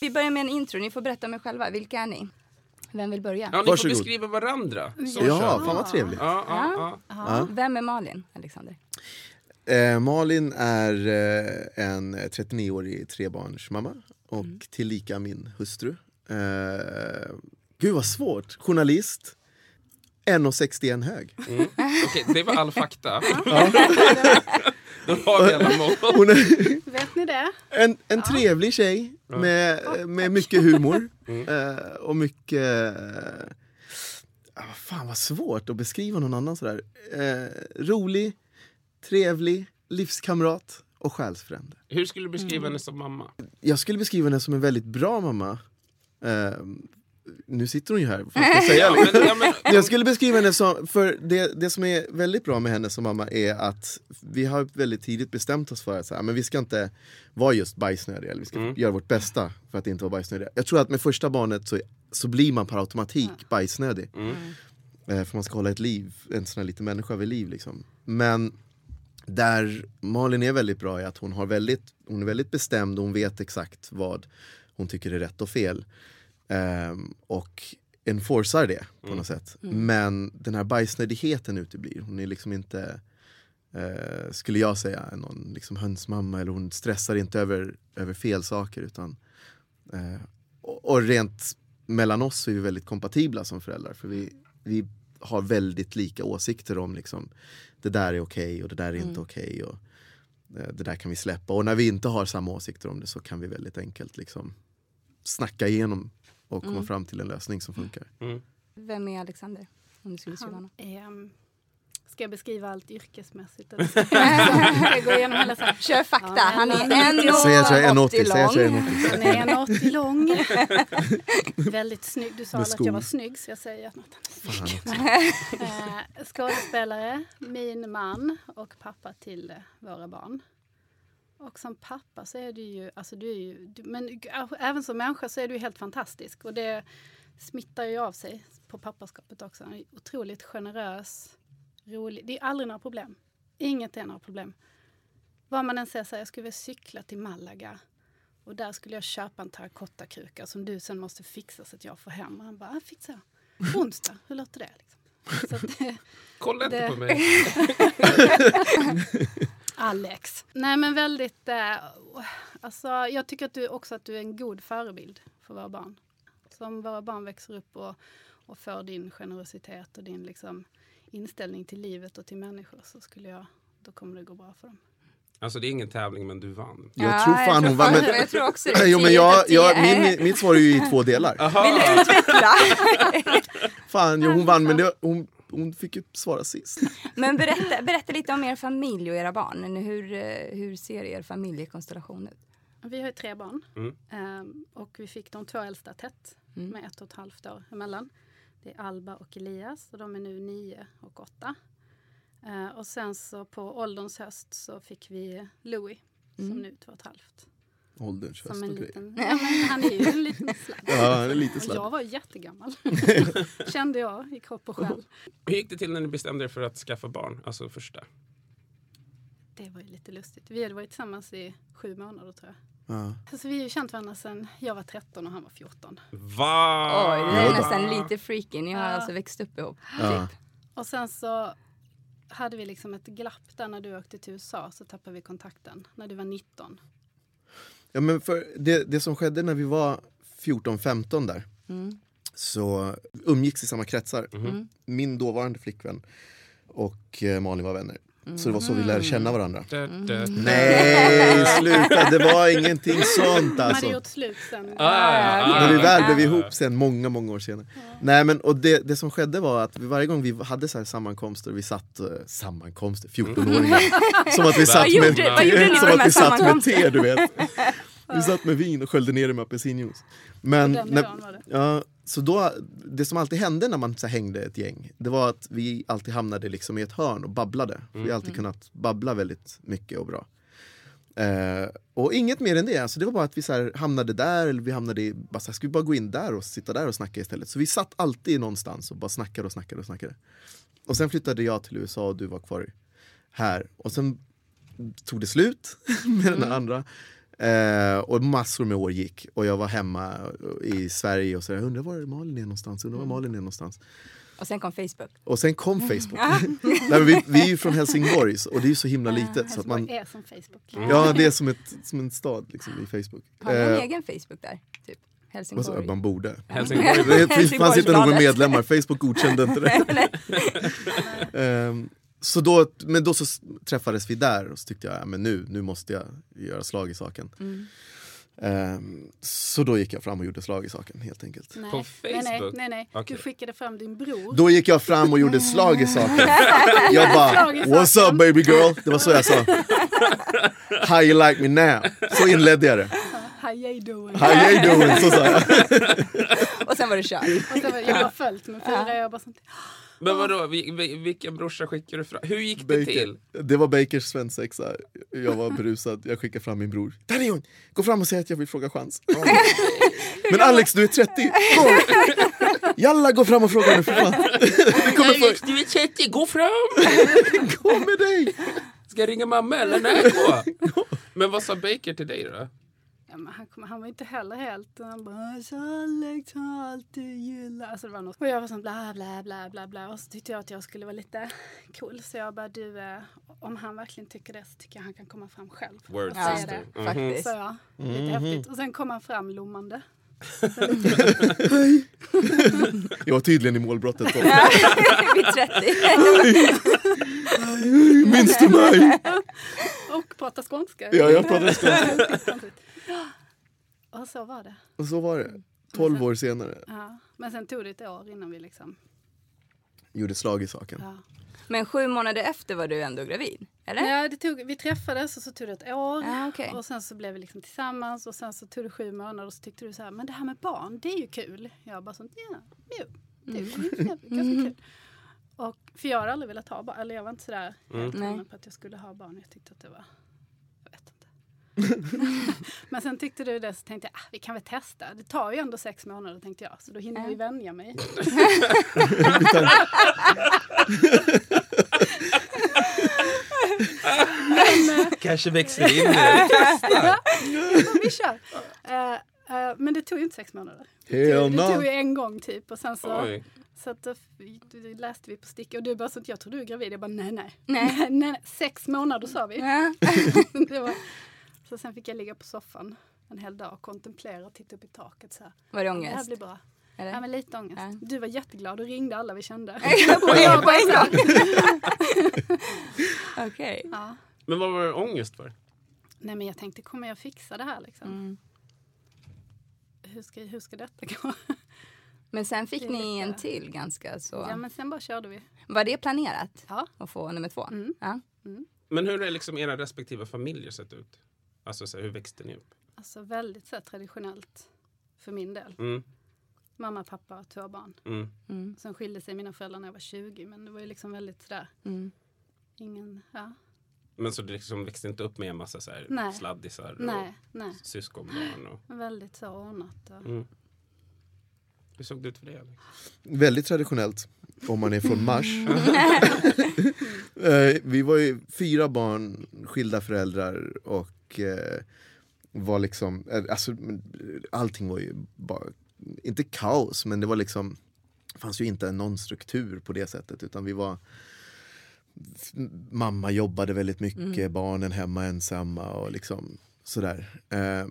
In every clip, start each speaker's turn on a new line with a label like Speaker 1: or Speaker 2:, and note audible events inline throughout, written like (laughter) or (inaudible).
Speaker 1: Vi börjar med en intro. Ni får berätta om er själva. Vilka är ni? Vem vill börja?
Speaker 2: Ja, ni får
Speaker 3: Varsågod.
Speaker 2: beskriva varandra. Så
Speaker 3: Ja,
Speaker 2: kör vi.
Speaker 3: fan vad trevligt.
Speaker 2: Ja, ja, ja.
Speaker 1: Vem är Malin, Alexander?
Speaker 3: Eh, Malin är eh, en 39-årig trebarnsmamma och tillika min hustru. Eh, gud vad svårt. Journalist. 1,61 hög.
Speaker 2: Mm. Okej, det var all fakta. (laughs)
Speaker 3: Hon är
Speaker 4: Vet ni det?
Speaker 3: en, en trevlig tjej med, med mycket humor. (laughs) Eh, och mycket... Eh, ah, fan vad svårt att beskriva någon annan sådär. Eh, rolig, trevlig, livskamrat och själsfrände.
Speaker 2: Hur skulle du beskriva henne som mamma?
Speaker 3: Jag skulle beskriva henne som en väldigt bra mamma. Eh, nu sitter hon ju här, vad (laughs) ska jag säga?
Speaker 2: Ja, men, ja, men,
Speaker 3: Jag skulle beskriva henne som, för det, det som är väldigt bra med henne som mamma är att vi har väldigt tidigt bestämt oss för att så här, men vi ska inte vara just bajsnödiga, eller vi ska göra vårt bästa för att inte vara bajsnödiga. Jag tror att med första barnet så, så blir man per automatik bajsnödig. Eh, för man ska hålla ett liv, en sån här liten människa vid liv liksom. Men där Malin är väldigt bra är att hon, har väldigt, hon är väldigt bestämd och hon vet exakt vad hon tycker är rätt och fel. Ehm, och enforcar det på något sätt. Men den här bajsnödigheten uteblir. Hon är liksom inte, eh, skulle jag säga, någon liksom hönsmamma eller hon stressar inte över, över fel saker. Utan, eh, och, och rent mellan oss är vi väldigt kompatibla som föräldrar. För vi, vi har väldigt lika åsikter om liksom, det där är okej och det där är inte okej. och eh, det där kan vi släppa. Och när vi inte har samma åsikter om det så kan vi väldigt enkelt liksom snacka igenom och komma fram till en lösning som funkar.
Speaker 1: Vem är Alexander? Om du skulle beskriva
Speaker 4: Han
Speaker 1: honom.
Speaker 4: är, um, ska jag beskriva allt yrkesmässigt? (laughs) (laughs) Eller ska jag gå igenom hela så här?
Speaker 1: Kör fakta.
Speaker 4: Ja,
Speaker 1: Han är
Speaker 4: men-
Speaker 3: Säg att jag är 1,80,
Speaker 1: 1,80
Speaker 3: säg att jag är
Speaker 1: lång.
Speaker 3: 1,80.
Speaker 4: Han är 1,80 lång. (laughs) Väldigt snygg. Du sa att jag var snygg så jag säger att något
Speaker 3: Fan också.
Speaker 4: eh, Skådespelare, min man och pappa till eh, våra barn. Och som pappa så är du ju, alltså du är ju, du, men även som människa så är du helt fantastisk. Och det smittar ju av sig på pappaskapet också. Otroligt generös, rolig. Det är aldrig några problem. Inget är några problem. Vad man än säger, så här, jag skulle vilja cykla till Malaga. Och där skulle jag köpa en terrakottakruka som du sen måste fixa så att jag får hem. Och han bara, ah. På onsdag, hur låter det? Liksom. Det,
Speaker 2: Kolla inte
Speaker 4: Det-
Speaker 2: på mig. (laughs)
Speaker 4: Alex. Nej men väldigt, eh, alltså jag tycker att du också att du är en god förebild för våra barn. Så om våra barn växer upp och, och får din generositet och din liksom, inställning till livet och till människor så skulle jag, då kommer det gå bra för dem.
Speaker 2: Alltså det är ingen tävling men du vann.
Speaker 3: Jag
Speaker 1: Ja,
Speaker 3: tror fan hon vann.
Speaker 1: fan-
Speaker 3: Men,
Speaker 1: Jag tror också det.
Speaker 3: jo, men
Speaker 1: 10
Speaker 3: jag,
Speaker 1: utav 10.
Speaker 3: jag, min, mitt svar är ju i två delar.
Speaker 1: Vill du utveckla?
Speaker 3: Fan, jo, hon vann men det, hon, hon fick ju svara sist.
Speaker 1: Men berätta, berätta lite om er familj och era barn. Hur, eh, hur ser er familjekonstellation ut?
Speaker 4: Vi har ju tre barn
Speaker 2: Mm.
Speaker 4: ehm, och vi fick de två äldsta tätt med ett och ett halvt år emellan. Det är Alba och Elias och de är nu nio och åtta. Eh, och sen så på ålderns höst så fick vi Louis som nu är två och ett halvt.
Speaker 3: Ålderns höst och grejer.
Speaker 4: liten, ja, men han är ju en liten sladd. (laughs)
Speaker 3: Ja, det är lite sladd.
Speaker 4: jag var jättegammal. (laughs) Kände jag i kropp och själ.
Speaker 2: Hur gick det till när ni bestämde er för att skaffa barn? Alltså första.
Speaker 4: Det var ju lite lustigt. Vi hade varit tillsammans i sju månader tror jag.
Speaker 3: Ja.
Speaker 4: Alltså, vi har ju känt varandra sedan jag var 13 och han var 14.
Speaker 2: Va?
Speaker 1: Oj, det är nästan lite freaky. Ni har
Speaker 4: Ja.
Speaker 1: alltså växt upp ihop.
Speaker 3: Ja.
Speaker 1: Typ.
Speaker 4: Och sen så hade vi liksom ett glapp där när du åkte till USA så tappade vi kontakten. När du var 19.
Speaker 3: Ja, men för det, det som skedde när vi var 14-15 där
Speaker 1: Mm.
Speaker 3: så umgicks i samma kretsar.
Speaker 1: Mm.
Speaker 3: Min dåvarande flickvän och eh, Malin var vänner. Så det var så vi lärde känna varandra.
Speaker 1: Mm.
Speaker 3: Nej, sluta! Det var ingenting sånt
Speaker 4: De hade
Speaker 3: alltså.
Speaker 4: gjort slut sen.
Speaker 2: Ah,
Speaker 3: När vi väl blev ihop sen många, många år senare. Nej men och det, det som skedde var att vi, varje gång vi hade så här sammankomster, vi satt, eh, sammankomster, 14-åringar. (laughs) som att vi satt med, som att vi satt med te du vet. Vi satt med vin och sköljde ner det med apelsinjuice. Men,
Speaker 4: På den
Speaker 3: när, ja, så då, det som alltid hände när man så här, hängde ett gäng, det var att vi alltid hamnade liksom i ett hörn och babblade. Vi har alltid kunnat babbla väldigt mycket och bra. Eh, och inget mer än det, alltså det var bara att vi så här, hamnade där, eller vi hamnade i, bara så här, ska vi bara gå in där och sitta där och snacka istället? Så vi satt alltid någonstans och bara snackade och snackade och snackade. Och sen flyttade jag till USA och du var kvar här. Och sen tog det slut (laughs) med den här andra. Eh, och massor med år gick och jag var hemma i Sverige och så jag undrar var Malin är någonstans, undrar var Malin är någonstans.
Speaker 1: Och sen kom Facebook.
Speaker 3: Och sen kom Facebook. (laughs) Nej, men vi, vi är ju från Helsingborg och det är ju så himla litet. Så att man,
Speaker 4: är som Facebook.
Speaker 2: Mm.
Speaker 3: ja, det är som, ett, som en stad liksom, i Facebook.
Speaker 1: Har ni en
Speaker 3: Eh,
Speaker 1: egen Facebook där? Typ? Helsingborg?
Speaker 3: man borde.
Speaker 2: Helsingborg.
Speaker 3: Det fanns inte någon
Speaker 1: Helsingborgsbladet.
Speaker 3: medlemmar, Facebook godkände inte det. (laughs) (laughs) Ehm, så då, men då så träffades vi där och så tyckte jag ja, men nu, nu måste jag göra slag i saken.
Speaker 1: Mm.
Speaker 3: Ehm, så då gick jag fram och gjorde slag i saken helt enkelt.
Speaker 4: Nej.
Speaker 2: På
Speaker 4: nej, nej,
Speaker 2: Facebook?
Speaker 4: nej, nej.
Speaker 2: Okej.
Speaker 4: Du skickade fram din bror.
Speaker 3: Då gick jag fram och gjorde slag i saken. (laughs) Jag bara, what's
Speaker 4: saken."
Speaker 3: up baby girl? Det var så jag sa. (laughs) How you like me now? Så inledde jag det.
Speaker 4: How you doing?
Speaker 3: How you doing? Så sa jag. (laughs)
Speaker 1: Och sen var det kört.
Speaker 4: Jag har följt med fyra. Bara sånt.
Speaker 2: Men vadå, vi- vi- vilken brorsa skickade du fram? Hur gick det till?
Speaker 3: Det var Bakers svensexa. Jag var berusad. Jag skickade fram min bror. Där är hon! Gå fram och säg att jag vill fråga chans. (laughs) Men Alex, du är 30. Gå! (laughs) Jalla, gå fram och fråga nu för fan. (laughs) För...
Speaker 2: du är 30, gå fram!
Speaker 3: Gå med dig!
Speaker 2: Ska jag ringa mamma eller? Nej, gå! Men vad sa Baker till dig då?
Speaker 4: Ja, men han, kom, han var inte heller helt... Han bara "Så Alex har alltid gillat... Alltså det var något. Och jag var sån bla bla bla bla bla. Och så tyckte jag att jag skulle vara lite (laughs) cool. Så jag bara du, eh, om han verkligen tycker det så tycker jag han kan komma fram själv.
Speaker 2: Word
Speaker 4: och säga
Speaker 2: sister.
Speaker 4: det.
Speaker 2: Mhm.
Speaker 1: Faktiskt.
Speaker 4: Så ja, lite häftigt. Och sen kom han fram lommande. (laughs)
Speaker 3: Jag var tydligen i målbrottet. Då.
Speaker 1: Vid (laughs) 30.
Speaker 3: Minns du mig?
Speaker 4: Och prata skånska.
Speaker 3: Ja, jag pratade skånska.
Speaker 4: Och så var det.
Speaker 3: Och så var det. 12 år senare.
Speaker 4: Ja. Men sen tog det ett år innan vi liksom...
Speaker 3: Gjorde slag i saken.
Speaker 4: Ja.
Speaker 1: Men sju månader efter var du ändå gravid? Eller?
Speaker 4: Ja, det tog, vi träffades och så tog det ett år.
Speaker 1: Ja, okej.
Speaker 4: Och sen så blev vi liksom tillsammans och sen så tog det sju månader och så tyckte du så här, men det här med barn, det är ju kul. Jag bara sånt, ja, jo, det är ju
Speaker 1: Mm.
Speaker 4: ganska kul. Och, för jag har aldrig velat ha barn, eller jag var inte sådär
Speaker 1: Nej.
Speaker 4: hundra på att jag skulle ha barn. Jag tyckte att det var. (laughs) men sen tyckte du det så tänkte jag, ah, vi kan väl testa. Det tar ju ändå sex månader tänkte jag, så då hinner
Speaker 1: Ja.
Speaker 4: vi vänja mig. (laughs)
Speaker 2: Kanske växer in det. (laughs)
Speaker 4: vi kör. Eh, eh, men det tog ju inte sex månader. Det tog
Speaker 3: no.
Speaker 4: ju en gång typ och sen så,
Speaker 2: Oj.
Speaker 4: så att, då läste vi på sticka och du bara så att jag tror du är gravid. Jag bara nej nej.
Speaker 1: Nej.
Speaker 4: nej, nej. Sex månader sa vi.
Speaker 1: Ja.
Speaker 4: det var, så sen fick jag ligga på soffan en hel dag och kontemplera och titta upp i taket så här.
Speaker 1: Var det
Speaker 4: Det här
Speaker 1: ångest?
Speaker 4: blir bra.
Speaker 1: Eller?
Speaker 4: Ja men lite ångest.
Speaker 1: Ja.
Speaker 4: Du var jätteglad och ringde alla vi kände. (laughs)
Speaker 1: på en gång? (laughs) Okej.
Speaker 4: ja.
Speaker 2: Men vad var det ångest för?
Speaker 4: Nej men jag tänkte kommer jag fixa det här liksom?
Speaker 1: Mm.
Speaker 4: Hur, ska, hur ska detta gå? (laughs)
Speaker 1: Men sen fick
Speaker 4: är
Speaker 1: ni en till ganska så.
Speaker 4: ja men sen bara körde vi.
Speaker 1: Var det planerat
Speaker 4: Ja.
Speaker 1: att få nummer två?
Speaker 4: Mm.
Speaker 1: Ja.
Speaker 2: Men hur har liksom era respektive familjer sett ut? Alltså så här, hur växte ni upp?
Speaker 4: Alltså väldigt så här, traditionellt för min del.
Speaker 2: Mm,
Speaker 4: Mamma, pappa, två barn.
Speaker 2: mm.
Speaker 1: Mm.
Speaker 4: Sen skilde sig mina föräldrar när jag var 20 men det var ju liksom väldigt sådär,
Speaker 1: Mm.
Speaker 4: ingen, ja,
Speaker 2: Men så det liksom växte inte upp med en massa så här
Speaker 4: Nej.
Speaker 2: sladdisar och
Speaker 4: nej, nej.
Speaker 2: syskonbarn? Och,
Speaker 4: Väldigt så ordnat. Och,
Speaker 2: mm. Hur såg det ut för dig? Alex?
Speaker 3: Väldigt traditionellt om man är från Mars. (laughs) (laughs) Eh, vi var ju fyra barn, skilda föräldrar och eh, var liksom, eh, alltså, allting var ju bara, inte kaos men det var liksom, fanns ju inte någon struktur på det sättet utan vi var mamma jobbade väldigt mycket, barnen hemma ensamma och liksom sådär. Eh,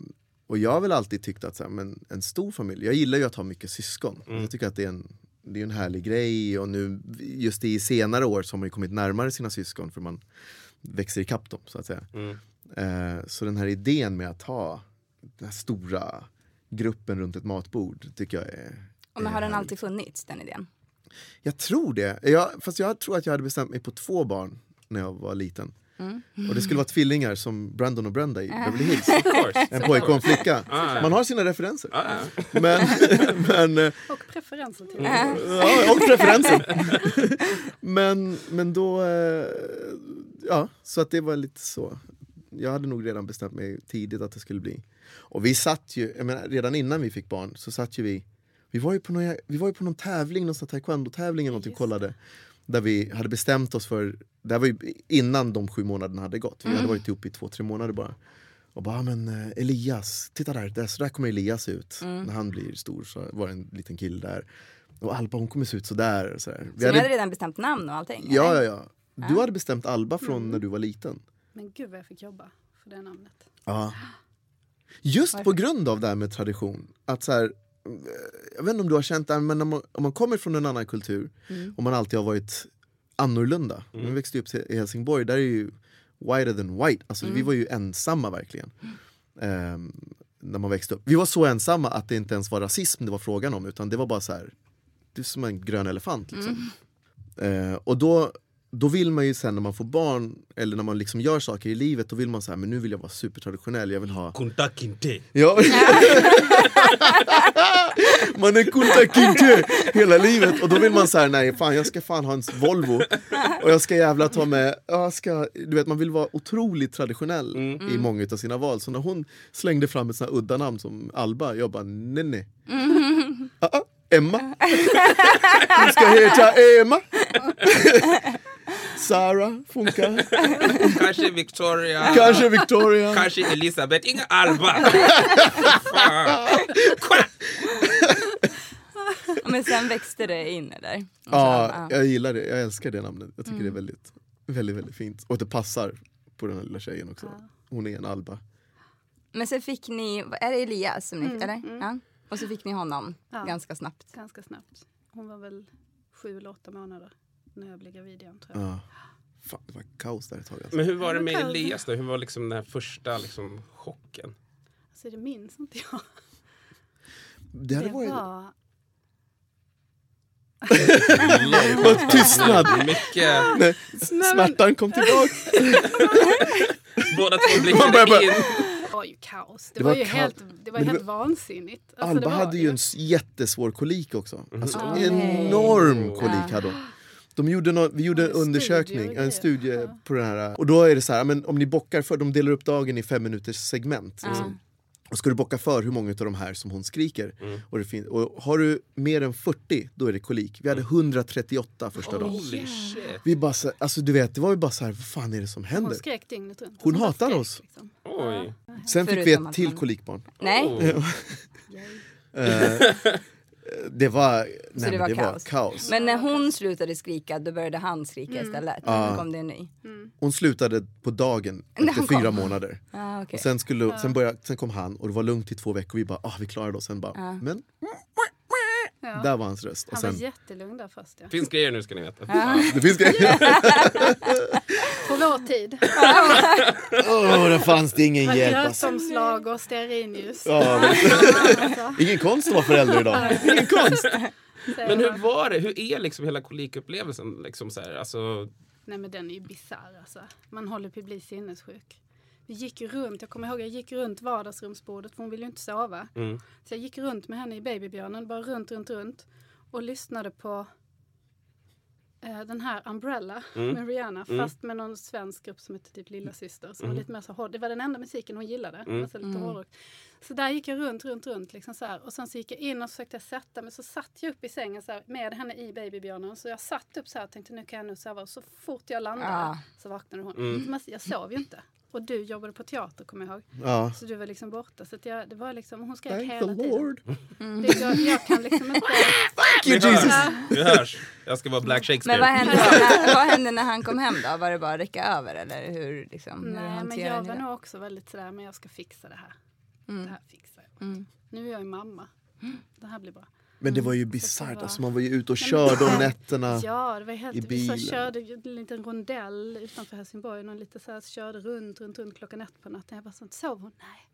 Speaker 3: och jag har väl alltid tyckt att så här, men en stor familj, jag gillar ju att ha mycket syskon. Jag tycker att det är en, det är en härlig grej och nu just i senare år så har man ju kommit närmare sina syskon för man växer ikapp dem så att säga.
Speaker 2: Mm.
Speaker 3: Eh, så den här idén med att ha den här stora gruppen runt ett matbord tycker jag är...
Speaker 1: Och men
Speaker 3: är
Speaker 1: har den alltid funnits, den idén?
Speaker 3: Jag tror det. Jag, fast jag tror att jag hade bestämt mig på två barn när jag var liten.
Speaker 1: Mm.
Speaker 3: Och det skulle vara tvillingar som Brandon och Brenda i Beverly (laughs) Hills. En pojke och en flicka.
Speaker 2: Ah.
Speaker 3: Man har sina referenser.
Speaker 2: Ah.
Speaker 3: Men, (laughs) men, eh,
Speaker 4: Och preferenser till
Speaker 1: Mm.
Speaker 3: ja, och preferenser. (laughs) men, men då, eh, ja, så att det var lite så. Jag hade nog redan bestämt mig tidigt att det skulle bli. Och vi satt ju, jag menar, redan innan vi fick barn så satt ju vi, vi var ju på någon, vi var ju på någon tävling, någon taekwondo-tävling eller någonting, kollade. Där vi hade bestämt oss för, det här var ju innan de sju månaderna hade gått, vi hade varit ihop i två, tre månader bara. Och bara, "Ah, men eh, Elias, titta där, där, så där kommer Elias ut. När han blir stor så var det en liten kille där. Och Alba hon kommer se ut sådär. Så där.
Speaker 1: Så ni hade redan bestämt namn och allting?
Speaker 3: Ja,
Speaker 1: eller?
Speaker 3: ja, ja. Du hade bestämt Alba från när du var liten.
Speaker 4: Men gud vad jag fick jobba för det namnet.
Speaker 3: Ja. Just på grund av det här med tradition. Att så här, jag vet inte om du har känt det, men om man, om man kommer från en annan kultur och man alltid har varit annorlunda. Vi växte upp i Helsingborg, där är ju whiter than white. Alltså, Vi var ju ensamma verkligen. Ehm, när man växte upp. Vi var så ensamma att det inte ens var rasism det var frågan om utan det var bara så här, du är som en grön elefant. Liksom. Eh, och då, då vill man ju sen när man får barn eller när man liksom gör saker i livet, då vill man säga men nu vill jag vara supertraditionell, jag vill ha
Speaker 2: Kunta Kinte.
Speaker 3: Ja. (laughs) man är kunta kinte hela livet och då vill man säga nej fan jag ska fan ha en Volvo och jag ska jävla ta med, jag ska, du vet man vill vara otroligt traditionell i många av sina val. Så när hon slängde fram ett sånt här udda namn som Alba, jag bara nej nej. Ah, ah, Emma. Du ska heta Emma. (laughs) Sara funkar.
Speaker 2: Kanske Victoria.
Speaker 3: Kanske Victoria.
Speaker 2: Kanske Elisabeth. Inga Alba. (laughs)
Speaker 1: Men sen växte det in så,
Speaker 3: Ja, jag gillar det. Jag älskar det namnet. Jag tycker det är väldigt, väldigt, väldigt fint. Och det passar på den här lilla tjejen också. Hon är en Alba.
Speaker 1: Men sen fick ni, är det Elias som ni, eller? Ja. Och så fick ni honom
Speaker 4: Ja.
Speaker 1: ganska snabbt.
Speaker 4: Ganska snabbt. Hon var väl sju eller åtta månader när jag blev gravid igen tror jag.
Speaker 3: Ja. Fan, det var kaos där ett tag. Alltså.
Speaker 2: Men hur var det med Elias då? Hur var liksom den här första liksom, chocken?
Speaker 4: Alltså det minns inte jag.
Speaker 3: Det hade
Speaker 4: Det
Speaker 3: varit...
Speaker 4: var...
Speaker 3: Vad tystnad!
Speaker 2: Mycket.
Speaker 3: Nej, smärtan kom tillbaka. (laughs)
Speaker 2: Båda två blickade in.
Speaker 4: Det var ju kaos. Det,
Speaker 3: Det
Speaker 4: var,
Speaker 3: var
Speaker 4: ju
Speaker 3: kaos.
Speaker 4: helt, det var
Speaker 3: Men det
Speaker 4: helt
Speaker 3: var-
Speaker 4: vansinnigt. Alltså, det
Speaker 3: Alba
Speaker 4: var
Speaker 3: hade ju en jättesvår kolik också. Alltså,
Speaker 1: Ah, nej.
Speaker 3: enorm kolik hade hon. De gjorde nå- vi gjorde en
Speaker 4: Ja, en
Speaker 3: undersökning,
Speaker 4: studie
Speaker 3: en studie
Speaker 4: Ja.
Speaker 3: på den här. Och då är det så här, men om ni bockar för, de delar upp dagen i fem minuters segment. Liksom. Och ska du bocka för hur många av de här som hon skriker? Och, det och har du mer än 40, då är det kolik. Vi hade 138 första dagen.
Speaker 2: Holy shit.
Speaker 3: Vi bara så, alltså du vet, det var ju bara så här, vad fan är det som
Speaker 4: Hon
Speaker 3: händer?
Speaker 4: skrek dygnet runt.
Speaker 3: Hon
Speaker 4: bara
Speaker 3: hatar
Speaker 4: skrek,
Speaker 3: oss.
Speaker 4: Liksom.
Speaker 2: Oj.
Speaker 3: Sen fick vi
Speaker 1: Förutom
Speaker 3: ett till
Speaker 1: man-
Speaker 3: kolikbarn.
Speaker 1: Nej,
Speaker 2: Oh. (laughs) (laughs)
Speaker 3: det var, nej,
Speaker 1: det var
Speaker 3: det
Speaker 1: kaos.
Speaker 3: var kaos.
Speaker 1: men när hon slutade skrika då började han skrika istället.
Speaker 3: Ja.
Speaker 1: Då kom det en ny.
Speaker 3: Hon slutade på dagen (laughs) efter fyra
Speaker 1: kom.
Speaker 3: månader.
Speaker 1: Ah, okay.
Speaker 3: Och sen, skulle, sen, började, sen kom han och det var lugnt i två veckor. Vi bara, ah, vi klarade oss. Sen bara, men
Speaker 4: Ja.
Speaker 3: där var hans röst. Och
Speaker 4: Han var
Speaker 3: sen,
Speaker 4: jättelugn där först. Ja.
Speaker 2: Finns grejer nu ska ni veta.
Speaker 3: det finns (laughs) grejer.
Speaker 4: På vår tid. (laughs)
Speaker 3: Åh, där fanns det ingen
Speaker 4: var
Speaker 3: hjälp. Alltså.
Speaker 4: grötomslag och stearinljus.
Speaker 3: Ja,
Speaker 4: Alltså,
Speaker 3: ingen konst att vara förälder idag. Ingen konst.
Speaker 2: Men hur var det? Hur är liksom hela kolikupplevelsen? Liksom så här, alltså,
Speaker 4: Nej men den är ju bisarr alltså. Man håller på att bli sinnessjuk. Vi gick runt, jag kommer ihåg jag gick runt vardagsrumsbordet för hon ville ju inte sova.
Speaker 2: mm.
Speaker 4: Så jag gick runt med henne i babybjörnen, bara runt, runt, runt. Och lyssnade på eh, den här Umbrella
Speaker 2: Mm.
Speaker 4: med Rihanna.
Speaker 2: Mm.
Speaker 4: Fast med någon svensk grupp som heter typ Lilla Syster. Som var lite mer så hård. Det var den enda musiken hon gillade.
Speaker 2: Mm.
Speaker 4: Alltså lite hårdrock. Så där gick jag runt, runt, runt. Liksom så här. Och sen så gick jag in och försökte jag sätta mig. Så satt jag upp i sängen så här, med henne i babybjörnen. Så jag satt upp så här och tänkte nu kan jag nu sova. Och så fort jag landade
Speaker 1: Ah.
Speaker 4: så vaknade hon.
Speaker 2: Mm.
Speaker 4: Så man- Jag sov ju inte. Och du jobbade på teater kommer jag ihåg.
Speaker 3: Ja.
Speaker 4: Så du var liksom borta. Så att jag, det var liksom, hon skrek
Speaker 3: Thank
Speaker 4: hela
Speaker 3: the
Speaker 4: tiden.
Speaker 3: Lord.
Speaker 4: Det, jag, jag kan liksom inte... (laughs)
Speaker 3: Thank you. Jesus.
Speaker 2: Vi hörs. Jag ska vara Black Shakespeare.
Speaker 1: Men vad hände, när, vad hände när han kom hem då? Var det bara att räcka över eller hur, liksom, hur
Speaker 4: Nej, men jag var nog också väldigt sådär, men jag ska fixa det här.
Speaker 1: Mm.
Speaker 4: Det här fixar jag.
Speaker 1: Mm.
Speaker 4: Nu är jag ju mamma. Det här blir bra.
Speaker 3: Men det var ju
Speaker 4: Så
Speaker 3: bisarrt,
Speaker 4: var-
Speaker 3: alltså man var ju ute och körde om nätterna.
Speaker 4: Ja, det var helt...
Speaker 3: i
Speaker 4: så
Speaker 3: bilen.
Speaker 4: körde ju en liten rondell utanför Helsingborg. Någon lite så här, körde runt, runt, runt klockan ett på natten. Jag bara sånt, sov hon? Nej.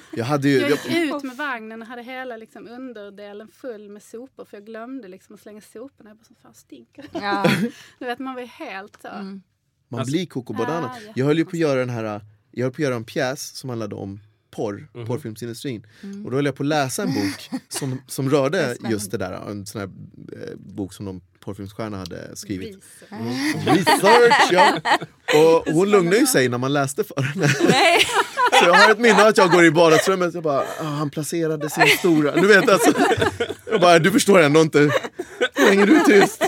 Speaker 4: (laughs)
Speaker 3: Jag hade ju,
Speaker 4: Jag
Speaker 3: jag,
Speaker 4: gick ut med vagnen och hade hela liksom, underdelen full med sopor för jag glömde liksom att slänga soporna. Jag bara, så fan stinker det?"
Speaker 1: Ja. (laughs)
Speaker 4: Du vet, man var ju helt så.
Speaker 1: Mm.
Speaker 3: man
Speaker 2: Alltså-
Speaker 3: blir Banana.
Speaker 4: Ah, ja.
Speaker 3: Jag höll ju på att göra den här, jag höll på att göra en pjäs som handlade om porr,
Speaker 2: Mhm.
Speaker 3: porrfilmsindustrin. Och då höll jag på att läsa en bok (laughs) som, som rörde just det där, en sån här eh, bok som någon porrfilmsstjärna hade skrivit.
Speaker 4: Research.
Speaker 3: Research, ja! Och hon lugnade ju sig när man läste för henne.
Speaker 1: Nej. (laughs)
Speaker 3: Så jag har ett minne att jag går i vardagsrummet och bara, ah, han placerade sin stora... Du vet alltså. Jag bara, du förstår ändå inte. Är du tyst?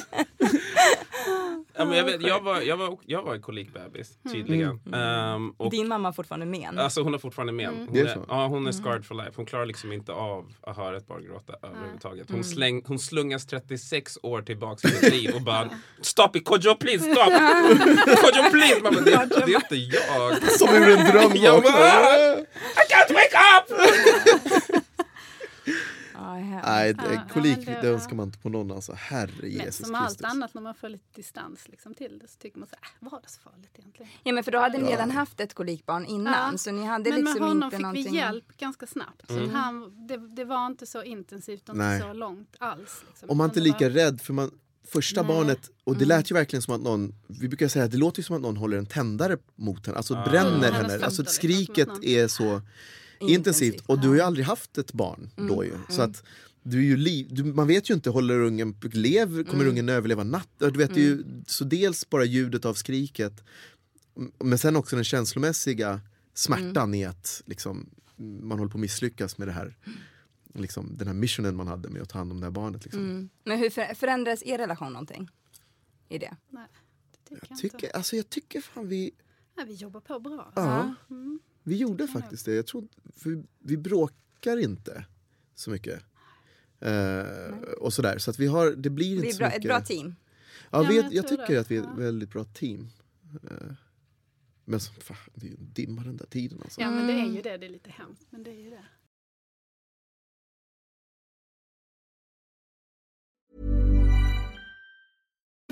Speaker 2: Ja, men jag, vet, jag, var, jag, var, jag var en kolikbebis, tydligen. Ehm, och,
Speaker 1: Din mamma har fortfarande men.
Speaker 2: Alltså hon har fortfarande men. Hon
Speaker 3: Det är
Speaker 2: ja, hon är scarred for life. Hon klarar liksom inte av att höra ett barn gråta överhuvudtaget. Hon, släng, hon slungas 36 år tillbaks i sitt liv och bara Stop it Kodjo please stop! (laughs) Kodjo please! Bara, det, det är inte jag.
Speaker 3: Som ur en dröm.
Speaker 2: Jag bara, I can't wake up! (laughs)
Speaker 1: Ja.
Speaker 3: Nej,
Speaker 4: Ja, ja,
Speaker 3: kolik
Speaker 4: men det-
Speaker 3: det önskar man inte på någon alltså. Herre
Speaker 4: Men
Speaker 3: Jesus
Speaker 4: som allt
Speaker 3: Kristus.
Speaker 4: annat när man får lite distans liksom, till det så tycker man så äh, var det så farligt egentligen?
Speaker 1: Ja, men för då hade ni
Speaker 3: Ja.
Speaker 1: redan haft ett kolikbarn innan
Speaker 4: Ja.
Speaker 1: så ni hade
Speaker 4: Men med
Speaker 1: liksom
Speaker 4: honom
Speaker 1: inte
Speaker 4: fick
Speaker 1: någonting...
Speaker 4: vi hjälp ganska snabbt. Så
Speaker 2: Mm.
Speaker 4: att han, det, det var inte så intensivt och
Speaker 3: Nej.
Speaker 4: inte så långt alls. Liksom.
Speaker 3: Om man inte är
Speaker 4: det
Speaker 3: lika
Speaker 4: var-
Speaker 3: rädd för man Första
Speaker 4: Nej.
Speaker 3: barnet, och det
Speaker 1: Mm.
Speaker 3: lät ju verkligen som att någon, vi brukar säga att det låter ju som att någon håller en tändare mot henne, alltså
Speaker 2: Ah.
Speaker 3: bränner
Speaker 4: Mm,
Speaker 3: henne. Alltså skriket
Speaker 4: liksom, någon-
Speaker 3: är så intensivt. Och du har ju aldrig haft ett barn
Speaker 1: Mm.
Speaker 3: då ju. Så att du är ju liv, du, man vet ju inte, håller ungen lev, kommer
Speaker 1: Mm.
Speaker 3: ungen överleva natt? Du vet, det är ju, så dels bara ljudet av skriket, men sen också den känslomässiga smärtan
Speaker 1: Mm.
Speaker 3: i att liksom, man håller på att misslyckas med det här liksom, den här missionen man hade med att ta hand om det här barnet. Liksom.
Speaker 1: Mm. Men hur för, förändrades er relation någonting? I det?
Speaker 4: Nej, det tycker jag,
Speaker 3: Jag,
Speaker 4: inte.
Speaker 3: tycker, alltså, jag tycker fan vi,
Speaker 4: Nej, vi jobbar på bra.
Speaker 3: ja,
Speaker 4: Mm.
Speaker 3: Vi gjorde faktiskt det. Jag tror, för vi bråkar inte så mycket. Eh, och sådär. Så att vi har, det blir inte
Speaker 1: Vi är
Speaker 3: så
Speaker 1: bra,
Speaker 3: mycket.
Speaker 1: ett bra team.
Speaker 3: Ja,
Speaker 4: Ja,
Speaker 3: vi, jag,
Speaker 4: jag
Speaker 3: tycker
Speaker 4: det.
Speaker 3: att vi är ett väldigt bra team. Eh, men så, fan, det är ju en dimma den där tiden alltså.
Speaker 4: Ja, men det är
Speaker 1: Mm.
Speaker 4: ju det. Det är lite hemskt, men det är ju det.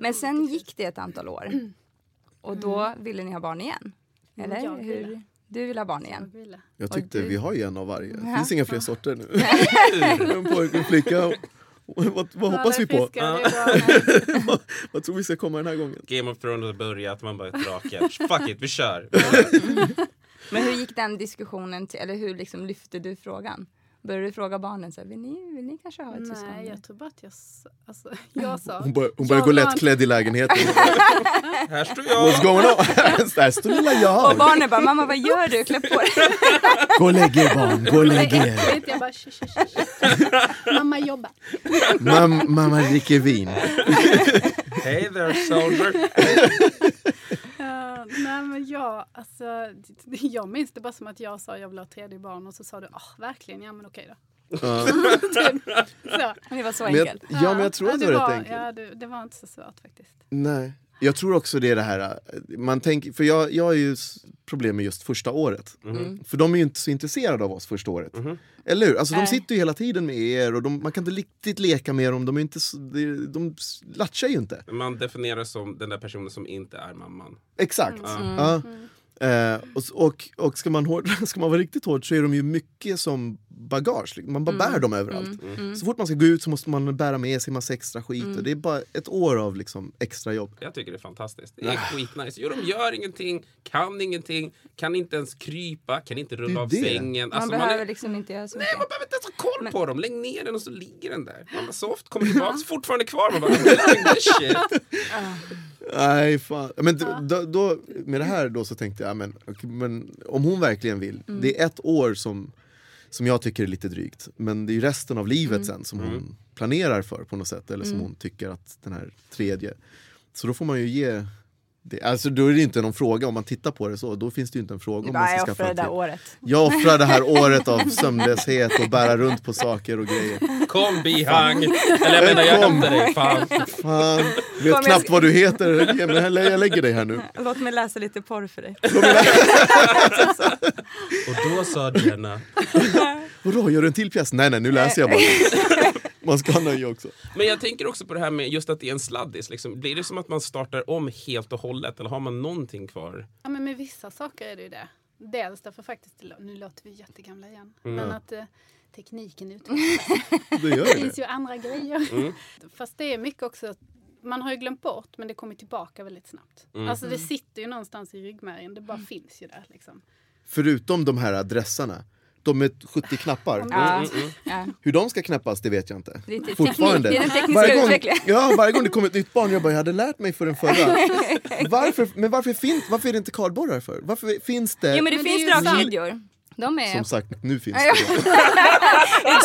Speaker 1: Men sen gick det ett antal år. Och då ville ni ha barn igen?
Speaker 4: Mm,
Speaker 1: Eller?
Speaker 4: jag ville.
Speaker 1: Hur? Du vill ha barn
Speaker 4: Jag
Speaker 1: igen?
Speaker 4: ville.
Speaker 3: Jag tyckte
Speaker 1: du-
Speaker 3: vi har ju en av varje. Det finns inga fler sorter nu. (laughs) en pojke och en flicka. Vad, vad hoppas vi på? (laughs) Vad, vad tror vi ska komma den här gången?
Speaker 2: Game of Thrones har börjat, man bara ett drake. (laughs) Fuck it, vi kör.
Speaker 1: Men hur gick den diskussionen till, eller hur liksom lyfte du frågan? Började du fråga barnen så här, vill ni, vill ni kanske ha ett syskon?
Speaker 4: Nej, jag tror bara att jag, alltså, (laughs) jag sa...
Speaker 3: Hon börjar, hon börjar gå lättklädd i lägenheten. (laughs)
Speaker 2: Här står
Speaker 3: What's
Speaker 2: jag.
Speaker 3: going on? (laughs) Där står lilla
Speaker 1: Och
Speaker 3: jag.
Speaker 1: barnen bara, mamma vad gör du? Klä på dig.
Speaker 3: Gå och lägg er barn, gå och lägg er.
Speaker 4: jag bara... "Tsch, tsch, tsch." Mamma jobbar.
Speaker 3: Mam, mamma dricker vin.
Speaker 2: Hey there soldier.
Speaker 4: Ja, nej men jag, alltså, (laughs) jag minns det bara som att jag sa jag vill ha tredje barn och så sa du ah verkligen, ja men okej då. (laughs) Så.
Speaker 1: Det var så
Speaker 3: Men jag,
Speaker 1: enkelt.
Speaker 3: ja, men jag tror att det var rätt enkelt.
Speaker 4: Ja, det, det var inte så svårt faktiskt.
Speaker 3: Nej. Jag tror också det är det här, äh, man tänker, för jag, jag har ju problem med just första året.
Speaker 1: Mm.
Speaker 3: För de är ju inte så intresserade av oss första året. Eller hur? Alltså de sitter ju hela tiden med er och de, man kan inte riktigt leka med dem, de, är inte, så- de, de latchar ju inte.
Speaker 2: Man definierar som den där personen som inte är mamman.
Speaker 3: Exakt.
Speaker 1: Mm.
Speaker 3: Ja. Eh, och, och, och ska, man hård, (laughs) ska man vara riktigt hård så är de ju mycket som bagage, liksom. man bara
Speaker 1: Mm.
Speaker 3: bär dem överallt. Så fort man ska gå ut så måste man bära med sig massa extra skit
Speaker 1: Mm.
Speaker 3: och det är bara ett år av liksom, extra jobb.
Speaker 2: Jag tycker det är fantastiskt. Det är skitnice. Jo, de gör ingenting, kan ingenting, kan inte ens krypa, kan inte rulla av
Speaker 3: det.
Speaker 2: sängen.
Speaker 1: Man
Speaker 2: Alltså,
Speaker 1: behöver
Speaker 2: är...
Speaker 1: liksom inte göra så
Speaker 2: Nej,
Speaker 1: mycket.
Speaker 2: man behöver inte ens ha koll på dem. Lägg ner den och så ligger den där. Man bara soft, kommer tillbaks, fortfarande kvar. Man bara, shit. (laughs)
Speaker 3: Nej, fan. Men då, då, då, med det här då så tänkte jag, men, men om hon verkligen vill.
Speaker 1: Mm.
Speaker 3: Det är ett år som, som jag tycker är lite drygt. Men det är ju resten av livet
Speaker 1: Mm.
Speaker 3: sen som hon planerar för på något sätt. Eller som hon tycker att den här tredje. Så då får man ju ge det. Alltså då är det inte någon fråga om man tittar på det så. Då finns det ju inte en fråga om
Speaker 1: bara,
Speaker 3: man ska
Speaker 1: jag offrar det där året.
Speaker 3: Jag offrar det här (laughs) året av sömnlöshet och bära runt på saker och grejer.
Speaker 2: Kom bihang. Eller jag menar, jag
Speaker 3: Kom.
Speaker 2: hämtar dig. Fan.
Speaker 3: Fan, vet
Speaker 1: jag
Speaker 3: knappt
Speaker 1: ska-
Speaker 3: vad du heter. Jag lägger dig här nu.
Speaker 1: Låt mig läsa lite porr för dig.
Speaker 2: Och då sa Jenna.
Speaker 3: Vadå, gör du en till pjäs? Nej, nej, nu läser jag bara. (laughs) Man ska ha nöje också.
Speaker 2: Men jag tänker också på det här med just att det är en sladdis. Liksom. Blir det som att man startar om helt och hållet? Eller har man någonting kvar?
Speaker 4: Ja, men med vissa saker är det ju det. Dels därför faktiskt, nu låter vi jättegamla igen,
Speaker 2: Mm.
Speaker 4: men att eh, tekniken utvecklas. (laughs) Det
Speaker 3: det.
Speaker 4: finns ju andra grejer.
Speaker 2: Mm.
Speaker 4: Fast det är mycket också, att man har ju glömt bort men det kommer tillbaka väldigt snabbt.
Speaker 2: Mm.
Speaker 4: Alltså det sitter ju någonstans i ryggmärgen, det bara finns ju där liksom.
Speaker 3: Förutom de här adresserna, de med 70 knappar.
Speaker 1: Ja.
Speaker 2: Mm,
Speaker 1: Ja.
Speaker 3: Hur de ska knäppas, det vet jag inte.
Speaker 1: Det är
Speaker 3: Fortfarande.
Speaker 1: teknik, det är den tekniska
Speaker 3: varje gång, ja, varje gång det kommer ett nytt barn, jag bara, jag hade lärt mig för den förra. (laughs) Varför, men varför, fin, varför är det inte kardborrar för? Varför finns det?
Speaker 1: Jo men det
Speaker 4: Men det
Speaker 1: finns
Speaker 4: ju
Speaker 1: dragkedjor. De är...
Speaker 3: Som sagt, nu finns (laughs) det.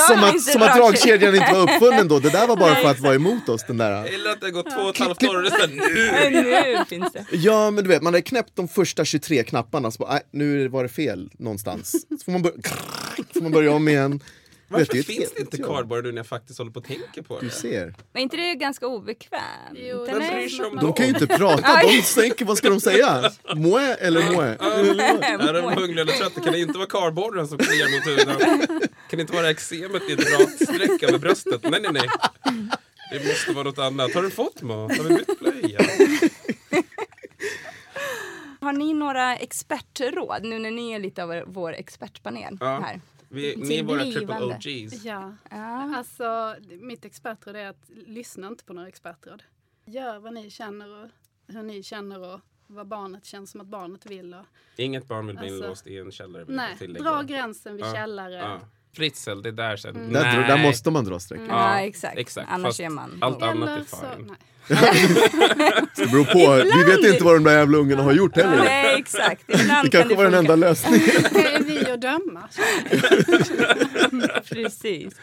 Speaker 3: Som att, som att dragkedjan inte var (laughs) uppfunnen då, det där var bara för att vara emot oss. Den där.
Speaker 2: Eller att det har gått två och ett halvt år och det är såhär, nu!
Speaker 1: Nu finns det.
Speaker 3: Ja men du vet, man hade knäppt de första 23 knapparna, så bara, nu var det fel någonstans. Så får man, bör- (laughs) får man börja om igen. Du vet,
Speaker 2: Varför
Speaker 3: ett
Speaker 2: finns det inte cardboard nu när jag faktiskt håller på att tänka på
Speaker 3: Du
Speaker 2: det?
Speaker 3: ser.
Speaker 1: Men inte det är ganska obekvämt?
Speaker 4: Jo,
Speaker 1: är-
Speaker 2: bryr sig om
Speaker 3: De kan ju inte prata, de tänker, vad ska de säga? Moe eller moe? (laughs)
Speaker 2: Är de hungriga eller trötta kan det inte vara kardborren som kliar mot huden. Kan det inte vara eksemet i ett rakt streck över bröstet? Nej, nej, nej. Det måste vara något annat. Har du fått mat? Har vi bytt blöja?
Speaker 1: Har ni några expertråd nu när ni är lite av vår expertpanel
Speaker 2: Ja.
Speaker 1: här?
Speaker 2: Vi, ni är våra triple. OGs.
Speaker 4: Ja,
Speaker 1: Ja.
Speaker 4: alltså mitt expertråd är att lyssna inte på några expertråd. Gör vad ni känner och hur ni känner och vad barnet känns som att barnet vill. Och,
Speaker 2: Inget barn vill bli
Speaker 4: Alltså,
Speaker 2: inlåst i en källare.
Speaker 4: nej, dra gränsen vid
Speaker 2: Ja,
Speaker 4: källare.
Speaker 2: Ja. Fritzl, det är där sen.
Speaker 3: Där,
Speaker 2: Nej.
Speaker 3: där måste man dra streck.
Speaker 1: Ja, exakt.
Speaker 2: exakt.
Speaker 1: Annars
Speaker 2: Fast
Speaker 1: är man...
Speaker 2: Allt annat är
Speaker 4: så,
Speaker 2: fine.
Speaker 4: nej. (laughs)
Speaker 3: Det beror på, vi vet inte vad de där jävla ungarna har gjort heller.
Speaker 1: Nej, exakt. Ibland
Speaker 3: Det kanske
Speaker 1: kan
Speaker 3: var den enda lösningen. (laughs)
Speaker 4: Döma? (laughs)
Speaker 1: Precis.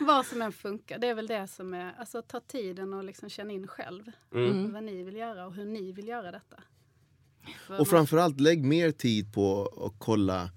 Speaker 4: Vad som än funkar. Det är väl det som är, alltså ta tiden och liksom känna in själv.
Speaker 2: Mm.
Speaker 4: Vad ni vill göra och hur ni vill göra detta. För
Speaker 3: Och framförallt lägg mer tid på att kolla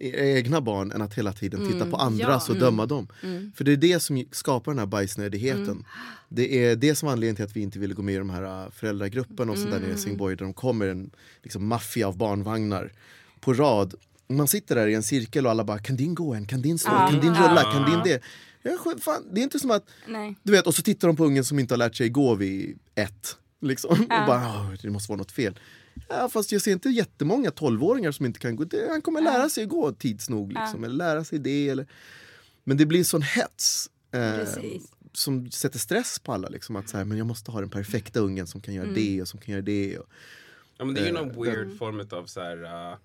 Speaker 3: era egna barn än att hela tiden titta på andras
Speaker 4: Ja.
Speaker 3: och döma dem. För det är det som skapar den här bajsnödigheten. Det är det som är anledningen till att vi inte ville gå med i de här äh, föräldragrupperna och sånt där nere i Helsingborg där de kommer en liksom, maffia av barnvagnar på rad. Man sitter där i en cirkel och alla bara kan din gå än, kan din stå, kan din rulla, kan din det. Ja, skö- fan, det är inte som att
Speaker 1: Nej.
Speaker 3: du vet, och så tittar de på ungen som inte har lärt sig gå vid ett. Liksom. Och bara, "Åh, det måste vara något fel. Ja, fast jag ser inte jättemånga tolvåringar som inte kan gå. Det, han kommer lära sig gå tids nog. Liksom, Eller lära sig det. Eller... Men det blir sån hets. Eh, som sätter stress på alla. Liksom, att så här, men jag måste ha den perfekta ungen som kan göra det och som kan göra det. Och,
Speaker 2: Ja, men det är ju
Speaker 3: Eh,
Speaker 2: någon weird form av så här, uh,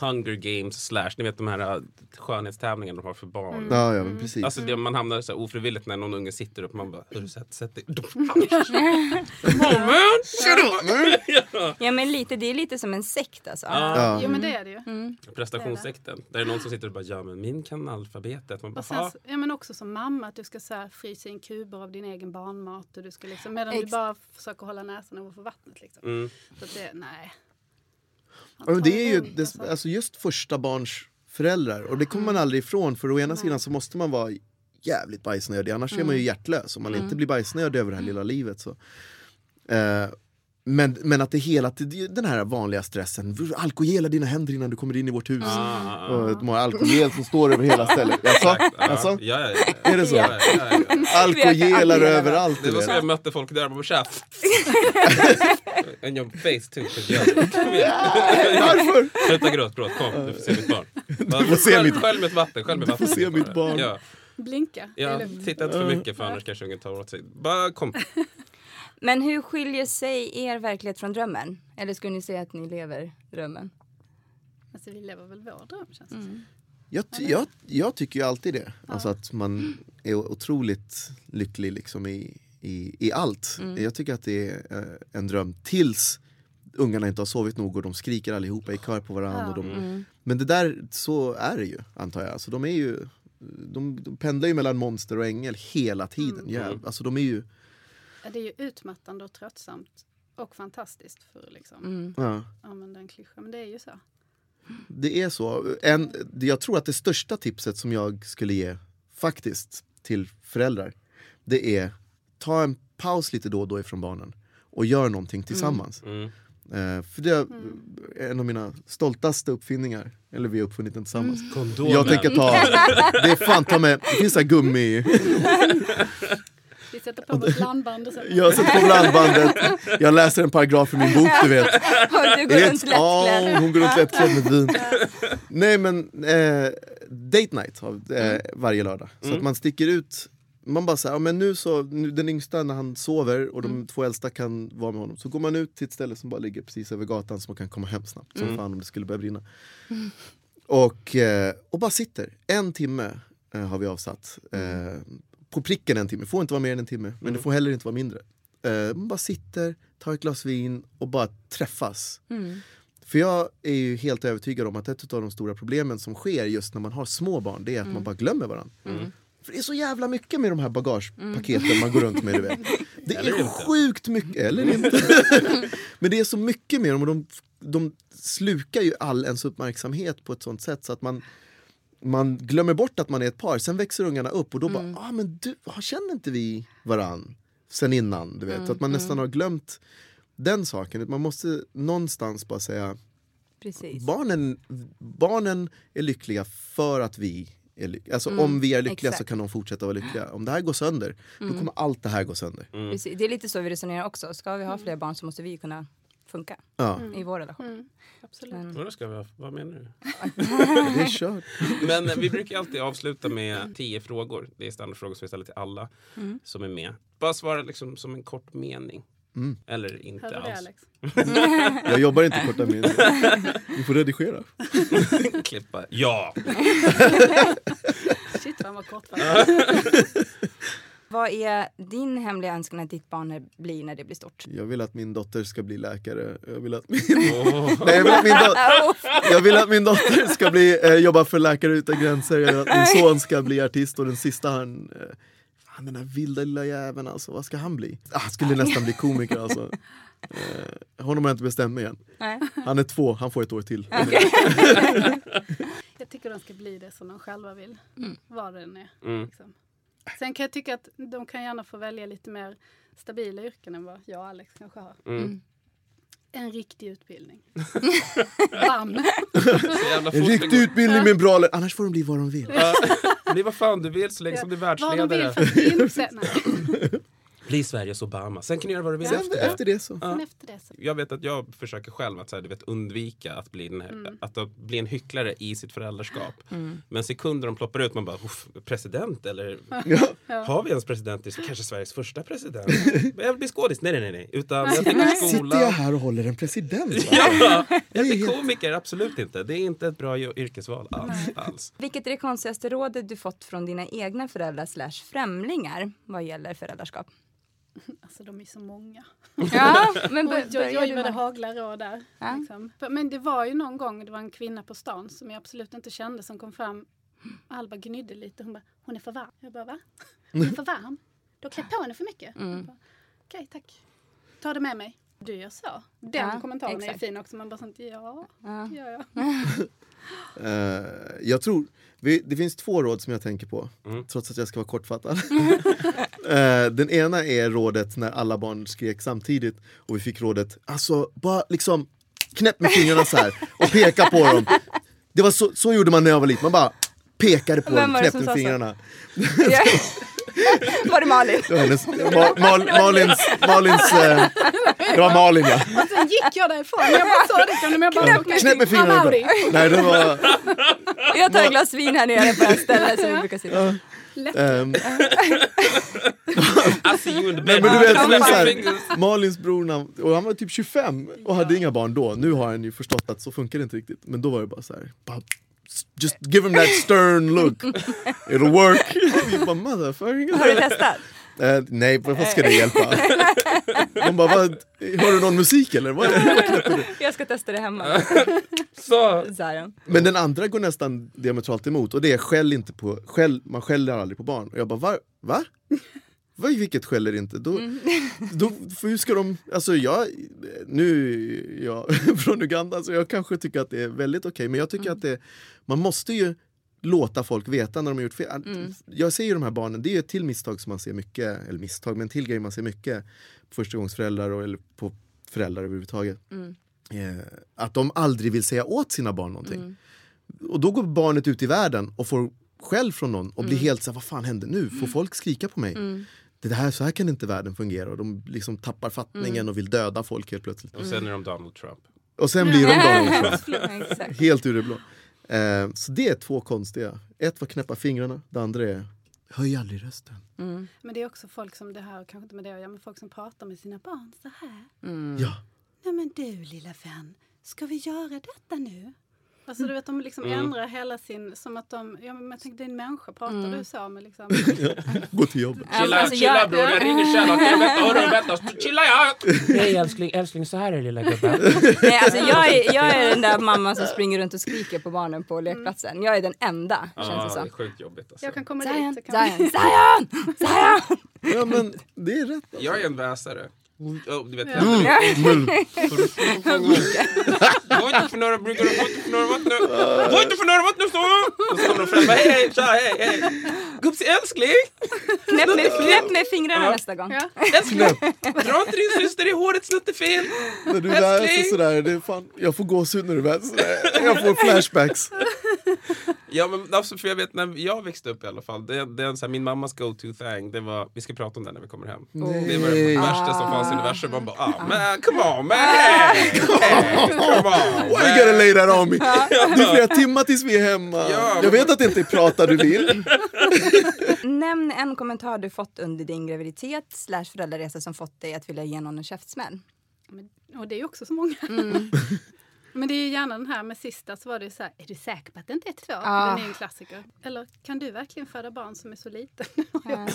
Speaker 2: Hunger Games slash, ni vet de här uh, skönhetstävlingarna de har för barn.
Speaker 3: ja, ja, men precis.
Speaker 2: Alltså det, man hamnar så här ofrivilligt när någon unge sitter upp och man bara, hur sätt, sätt dig. ja.
Speaker 1: Ja men lite, det är lite som en sekt alltså.
Speaker 3: ja.
Speaker 4: Jo men det är det ju.
Speaker 1: Mm.
Speaker 2: Prestationssekten. Där är någon som sitter och bara, ja men min kan alfabetet. Man bara,
Speaker 4: Och sen, ja, men också som mamma att du ska så här, frysa in kuber av din egen barnmat och du ska liksom, medan du
Speaker 1: Ex-
Speaker 4: bara försöker hålla näsan ovanför vattnet. Liksom.
Speaker 2: Mm.
Speaker 4: Så att det, nej.
Speaker 3: Ja, men det är ju
Speaker 4: det alltså.
Speaker 3: alltså just första barns föräldrar. Och det kommer man aldrig ifrån för å ena sidan så måste man vara jävligt bajsnödig annars är man ju hjärtlös. Om man inte blir bajsnödig över det här lilla livet så. Eh, men, men att det hela tiden, den här vanliga stressen, alkogela dina händer innan du kommer in i vårt hus.
Speaker 2: Ah,
Speaker 3: Och de har alkogel som står över hela stället. (laughs) Jaså?
Speaker 2: Ja.
Speaker 3: Jaså?
Speaker 2: Ja, ja, ja.
Speaker 3: Är det så?
Speaker 2: Ja, ja, ja.
Speaker 3: Alkogelar överallt.
Speaker 2: Det
Speaker 3: du
Speaker 2: var så jag mötte folk där, bara tja. (laughs) And your face too. för jag- Kom igen.
Speaker 3: Varför?
Speaker 2: Sluta gråt, gråt, kom du får se mitt barn.
Speaker 3: får se mitt-
Speaker 2: Skölj med ett vatten, skölj med
Speaker 3: Du får
Speaker 2: vatten.
Speaker 3: se mitt barn.
Speaker 2: Ja,
Speaker 4: Blinka.
Speaker 2: ja. Titta inte för mycket för annars kanske ungen tar åt sig. Bara kom. (laughs)
Speaker 1: Men hur skiljer sig er verklighet från drömmen? Eller skulle ni säga att ni lever drömmen?
Speaker 4: Alltså, vi lever väl vår dröm känns det
Speaker 1: Mm.
Speaker 3: Jag, jag, jag tycker ju alltid det. Alltså att man är otroligt lycklig liksom i, i, i allt. Jag tycker att det är eh, en dröm tills ungarna inte har sovit nog och de skriker allihopa i kör på varandra. Och de, Men det där, så är det ju antar jag. Alltså, de, är ju, de, de pendlar ju mellan monster och ängel hela tiden. Ja, alltså, de är ju,
Speaker 4: Ja, Det är ju utmattande och tröttsamt och fantastiskt för att liksom
Speaker 1: Mm.
Speaker 3: ja.
Speaker 4: använda en klyscha. Men det är ju så.
Speaker 3: Det är så. En, jag tror att det största tipset som jag skulle ge faktiskt till föräldrar det är ta en paus lite då och då ifrån barnen och gör någonting tillsammans.
Speaker 2: Mm.
Speaker 3: Eh, för det är en av mina stoltaste uppfinningar. Eller vi har uppfunnit den tillsammans.
Speaker 2: Kondomen.
Speaker 3: Jag tänker ta, det är fan ta med, det finns gummi, (laughs)
Speaker 4: Vi sätter på vårt landband och så.
Speaker 3: jag sätter på blandbandet, jag läser en paragraf i min bok du vet. (laughs)
Speaker 1: Och du går runt
Speaker 3: Ja,
Speaker 1: lättklädd.
Speaker 3: hon går runt lättklädd med vin. (laughs) Nej men, eh, date night har, eh, varje lördag. Så att man sticker ut, man bara säger, ja, men nu så, nu, den yngsta när han sover och de två äldsta kan vara med honom. Så går man ut till ett ställe som bara ligger precis över gatan så man kan komma hem snabbt. Som fan om det skulle börja brinna. Och, eh, och bara sitter, en timme eh, har vi avsatt. Eh, på pricken en timme, får inte vara mer än en timme. Men det får heller inte vara mindre. Eh, man bara sitter, tar ett glas vin och bara träffas. För jag är ju helt övertygad om att ett av de stora problemen som sker just när man har små barn, det är att man bara glömmer varandra. För det är så jävla mycket med de här bagagepaketen man går runt med. Du vet. (laughs) Det
Speaker 2: Eller
Speaker 3: är
Speaker 2: inte.
Speaker 3: sjukt mycket, eller inte. (laughs) Men det är så mycket med dem och de, de slukar ju all ens uppmärksamhet på ett sånt sätt så att man man glömmer bort att man är ett par, sen växer ungarna upp och då bara, ah, men du, känner inte vi varann sen innan? Du vet, så att man nästan har glömt den saken. Man måste någonstans bara säga,
Speaker 1: Precis.
Speaker 3: barnen, barnen är lyckliga för att vi är lyckliga. Alltså om vi är lyckliga så
Speaker 1: exakt.
Speaker 3: kan de fortsätta vara lyckliga. Om det här går sönder, då kommer allt det här gå sönder.
Speaker 1: Precis. Det är lite så vi resonerar också. Ska vi ha fler barn så måste vi kunna funka
Speaker 3: Ja,
Speaker 1: i vår relation.
Speaker 4: Absolut.
Speaker 1: Men,
Speaker 2: Vadå ska vi? Vad menar du? (laughs)
Speaker 3: det är kört. (laughs)
Speaker 2: Men eh, vi brukar alltid avsluta med tio frågor. Det är standardfrågor som vi ställer till alla som är med. Bara svara liksom som en kort mening. Eller inte
Speaker 4: Hör du det
Speaker 2: alls.
Speaker 4: Alex? (laughs)
Speaker 3: Jag jobbar inte korta meningar. Du får redigera.
Speaker 2: Klippa. Ja!
Speaker 4: Shit vad han var.
Speaker 1: Vad är din hemliga önskan att ditt barn blir när det blir stort?
Speaker 3: Jag vill att min dotter ska bli läkare. Jag vill att min, (laughs) Nej, jag vill att min, do- jag vill att min dotter ska bli, eh, jobba för Läkare Utan Gränser. Jag vill att min son ska bli artist och den sista han... Eh, fan, den där vilda lilla jäveln alltså, vad ska han bli? Ah, han skulle nästan bli komiker alltså. Eh, honom har jag inte bestämt mig än.
Speaker 1: Nej.
Speaker 3: Han är två, han får ett år till. (laughs)
Speaker 4: Jag tycker de ska bli det som de själva vill. Vad det än är.
Speaker 2: Mm.
Speaker 4: Liksom. Sen kan jag tycka att de kan gärna få välja lite mer stabila yrken än vad jag och Alex kanske har.
Speaker 2: Mm.
Speaker 4: En riktig utbildning. (laughs) Bam!
Speaker 3: En riktig utbildning med en bra lön, annars får de bli vad de vill.
Speaker 2: Bli vad fan du vill så länge som du är
Speaker 4: Vad de vill
Speaker 2: världsledare.
Speaker 4: för att inte... (laughs)
Speaker 2: Bli Sveriges Obama. Sen kan du göra vad du vill
Speaker 3: Sen
Speaker 2: efter det.
Speaker 3: efter det så.
Speaker 4: men efter det så...
Speaker 2: Jag vet att jag försöker själv att så här, du vet, undvika att bli, den här,
Speaker 4: Mm.
Speaker 2: att bli en hycklare i sitt föräldraskap. Men sekunder de ploppar ut, man bara "Uff, president eller (laughs)
Speaker 3: Ja.
Speaker 2: har vi ens president? Det är kanske Sveriges första president. (laughs) jag vill bli skådis. Nej, nej, nej, nej. Utan jag tänker
Speaker 3: Sitter
Speaker 2: skolan.
Speaker 3: jag här och håller en president? (laughs)
Speaker 2: Ja, jag
Speaker 3: är
Speaker 2: komiker, absolut inte. Det är inte ett bra yrkesval alls. alls.
Speaker 1: Vilket är det konstigaste rådet du fått från dina egna föräldrar slash främlingar vad gäller föräldraskap? (laughs)
Speaker 4: Alltså de är så många.
Speaker 1: Ja, (laughs) men
Speaker 4: Oj, oj, oj vad det
Speaker 1: med-
Speaker 4: haglar råd där.
Speaker 1: Ja.
Speaker 4: Liksom. Men det var ju någon gång, det var en kvinna på stan som jag absolut inte kände som kom fram. Alba gnydde lite. Hon bara, hon är för varm. Jag bara, va? (laughs) Hon är för varm? Du har klätt på henne för mycket.
Speaker 1: Mm.
Speaker 4: Bara, Okej, tack. Ta det med mig. Du gör så. Den
Speaker 1: Ja,
Speaker 4: kommentaren är
Speaker 1: exakt.
Speaker 4: fin också. Man bara sånt, ja,
Speaker 1: Ja.
Speaker 4: det gör jag.
Speaker 3: Eh, jag tror, vi, det finns två råd som jag tänker på,
Speaker 2: Mm.
Speaker 3: trots att jag ska vara kortfattad. Eh, den ena är rådet när alla barn skrek samtidigt och vi fick rådet, alltså bara liksom knäpp med fingrarna så här och peka på dem. Det var så, så gjorde man när jag var liten, man bara pekade på dem, knäppte med
Speaker 1: sa
Speaker 3: fingrarna. (laughs)
Speaker 1: Var det Malin?
Speaker 3: Det var, hennes, Ma, Mal, Malins, Malins eh, det var Malin ja.
Speaker 4: Och sen gick jag därifrån. Jag bara såg det. Men jag bara,
Speaker 3: Knäpp med fingrarna. Nej det var,
Speaker 1: Jag tar ett glas vin här nere på det här stället som vi brukar sitta.
Speaker 3: Ehm,
Speaker 2: I see you in the
Speaker 3: Nej,
Speaker 2: bed.
Speaker 3: men du vet, så här. Malins bror, och han var typ 25 och hade inga barn då. Nu har han ju förstått att så funkar det inte riktigt. Men då var det bara så här, bara, just give him that stern look. (laughs) It'll work. (laughs) Vi bara.
Speaker 1: Har du testat?
Speaker 3: Eh, nej, vad ska det hjälpa? (laughs) De bara, vad, hör du någon musik eller? Vad?
Speaker 1: Jag ska testa det hemma. (laughs)
Speaker 2: Så,
Speaker 1: Zion.
Speaker 3: Men den andra går nästan diametralt emot och det är skäll inte på, skäll, man skäller aldrig på barn. Och jag bara, va? Va? Vilket skäller inte? Då, då, för hur ska de, alltså jag, nu är jag (laughs) från Uganda så jag kanske tycker att det är väldigt okej men jag tycker att det, man måste ju låta folk veta när de har gjort fel. Jag ser ju de här barnen, det är ju ett till misstag som man ser mycket, eller misstag, men en till grej man ser mycket på förstagångsföräldrar och, eller på föräldrar överhuvudtaget. Eh, att de aldrig vill säga åt sina barn någonting. Och då går barnet ut i världen och får skäll från någon och blir helt så här, vad fan hände nu? Får folk skrika på mig? Det här, så här kan inte världen fungera och de liksom tappar fattningen och vill döda folk helt plötsligt.
Speaker 2: och sen är de Donald Trump.
Speaker 3: Och sen blir de Donald (laughs) Trump, helt ur det blå. Eh, så det är två konstiga. Ett var knäppa fingrarna, det andra är höj aldrig rösten.
Speaker 4: Men det är också folk som det här, kanske inte med det att göra, men folk som pratar med sina barn så här.
Speaker 3: Ja.
Speaker 4: Nej men du lilla vän, ska vi göra detta nu? Alltså du vet de liksom
Speaker 2: Mm.
Speaker 4: ändrar hela sin, som att de, ja men jag tänkte det är en människa, pratar du så med liksom? (laughs)
Speaker 3: Gå till jobbet.
Speaker 2: Chilla,
Speaker 1: alltså,
Speaker 2: chilla
Speaker 1: jag-
Speaker 2: bror, jag ringer Sherlock. Jag vänta, hörru, vänta. Chilla ja!
Speaker 5: Hej älskling, älskling så här är det lilla gubben.
Speaker 1: Nej, alltså jag, är, jag är den där mamman som springer runt och skriker på barnen på lekplatsen. Jag är den enda, känns det
Speaker 2: Ja, det är
Speaker 1: som.
Speaker 2: sjukt jobbigt alltså.
Speaker 4: Jag kan komma
Speaker 1: Zion,
Speaker 4: dit.
Speaker 1: Zion, Zion, Zion! (laughs)
Speaker 3: Ja men det är rätt.
Speaker 2: Jag är en väsare. Oh, du vet, Gå inte för några brukar gå inte för några vatten. Gå inte för några vatten så! Och så kommer de fram. Hej, hej, tja, hej, hej. Gubbsi älskling!
Speaker 1: Knäpp med, knäpp med fingrarna nästa gång.
Speaker 4: Ja.
Speaker 2: Älskling! Dra inte din syster i håret, snuttefel!
Speaker 3: När du väser
Speaker 2: Älskling!
Speaker 3: sådär, det är fan, jag får gåshud när du sådär. Jag får flashbacks.
Speaker 2: Ja, men alltså, för jag vet när jag växte upp i alla fall. Det, det är en så här, min mammas go-to thing. Det var, vi ska prata om det när vi kommer hem. Det var det värsta som fanns i universum. Man bara, ah, man, come on man! Hey, come on!
Speaker 3: Why you gotta lay that on me? Det är flera timmar tills vi är hemma.
Speaker 2: Ja.
Speaker 3: Jag vet att det inte är prata du vill. (laughs)
Speaker 1: Nämn en kommentar du fått under din graviditet slash föräldraresa som fått dig att vilja ge någon en käftsmäll.
Speaker 4: Men, och det är ju också så många. Men det är ju gärna den här med sista så var det så här, är du säker på att det inte är två?
Speaker 1: Ah.
Speaker 4: Den är en klassiker. Eller kan du verkligen föda barn som är så liten? (laughs)
Speaker 1: Ja.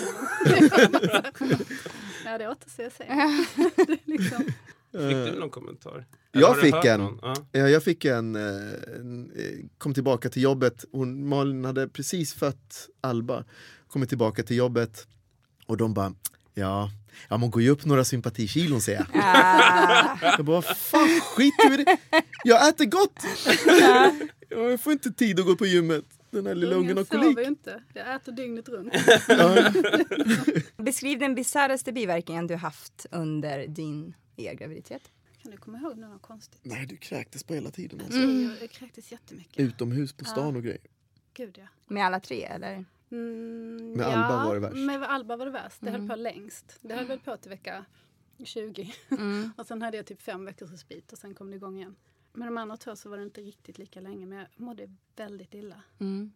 Speaker 4: ja, det återstår att se. (laughs) Liksom,
Speaker 2: Fick du någon kommentar? Eller
Speaker 3: Jag fick en.
Speaker 2: någon? Ja.
Speaker 3: Ja, jag fick en, eh, eh, kom tillbaka till jobbet. Hon, Malin hade precis fött Alba. Kommit tillbaka till jobbet och de bara, ja, ja man går ju upp några sympatikilon ser jag.
Speaker 1: Ah,
Speaker 3: Jag bara, fan skit i det. Jag äter gott. Jag får inte tid att gå på gymmet. Den här lilla ungen har kolik.
Speaker 4: ju inte. Jag äter dygnet runt.
Speaker 3: Ja. (laughs)
Speaker 1: beskriv den bisarraste biverkningen du haft under din e-graviditet.
Speaker 4: Kan du komma ihåg något konstigt?
Speaker 3: Nej, du kräktes på hela tiden. Alltså.
Speaker 4: Jag, jag kräktes jättemycket.
Speaker 3: Utomhus på stan och grejer.
Speaker 4: Gud ja.
Speaker 1: Med alla tre eller?
Speaker 4: Mm,
Speaker 3: Med Alba var det värst.
Speaker 4: Med Alba var det värst. Det höll på längst. Det höll väl på till vecka 20. (laughs) och sen hade jag typ fem veckors respit och sen kom det igång igen. Med de andra två så var det inte riktigt lika länge men jag mådde väldigt illa.
Speaker 1: Mm.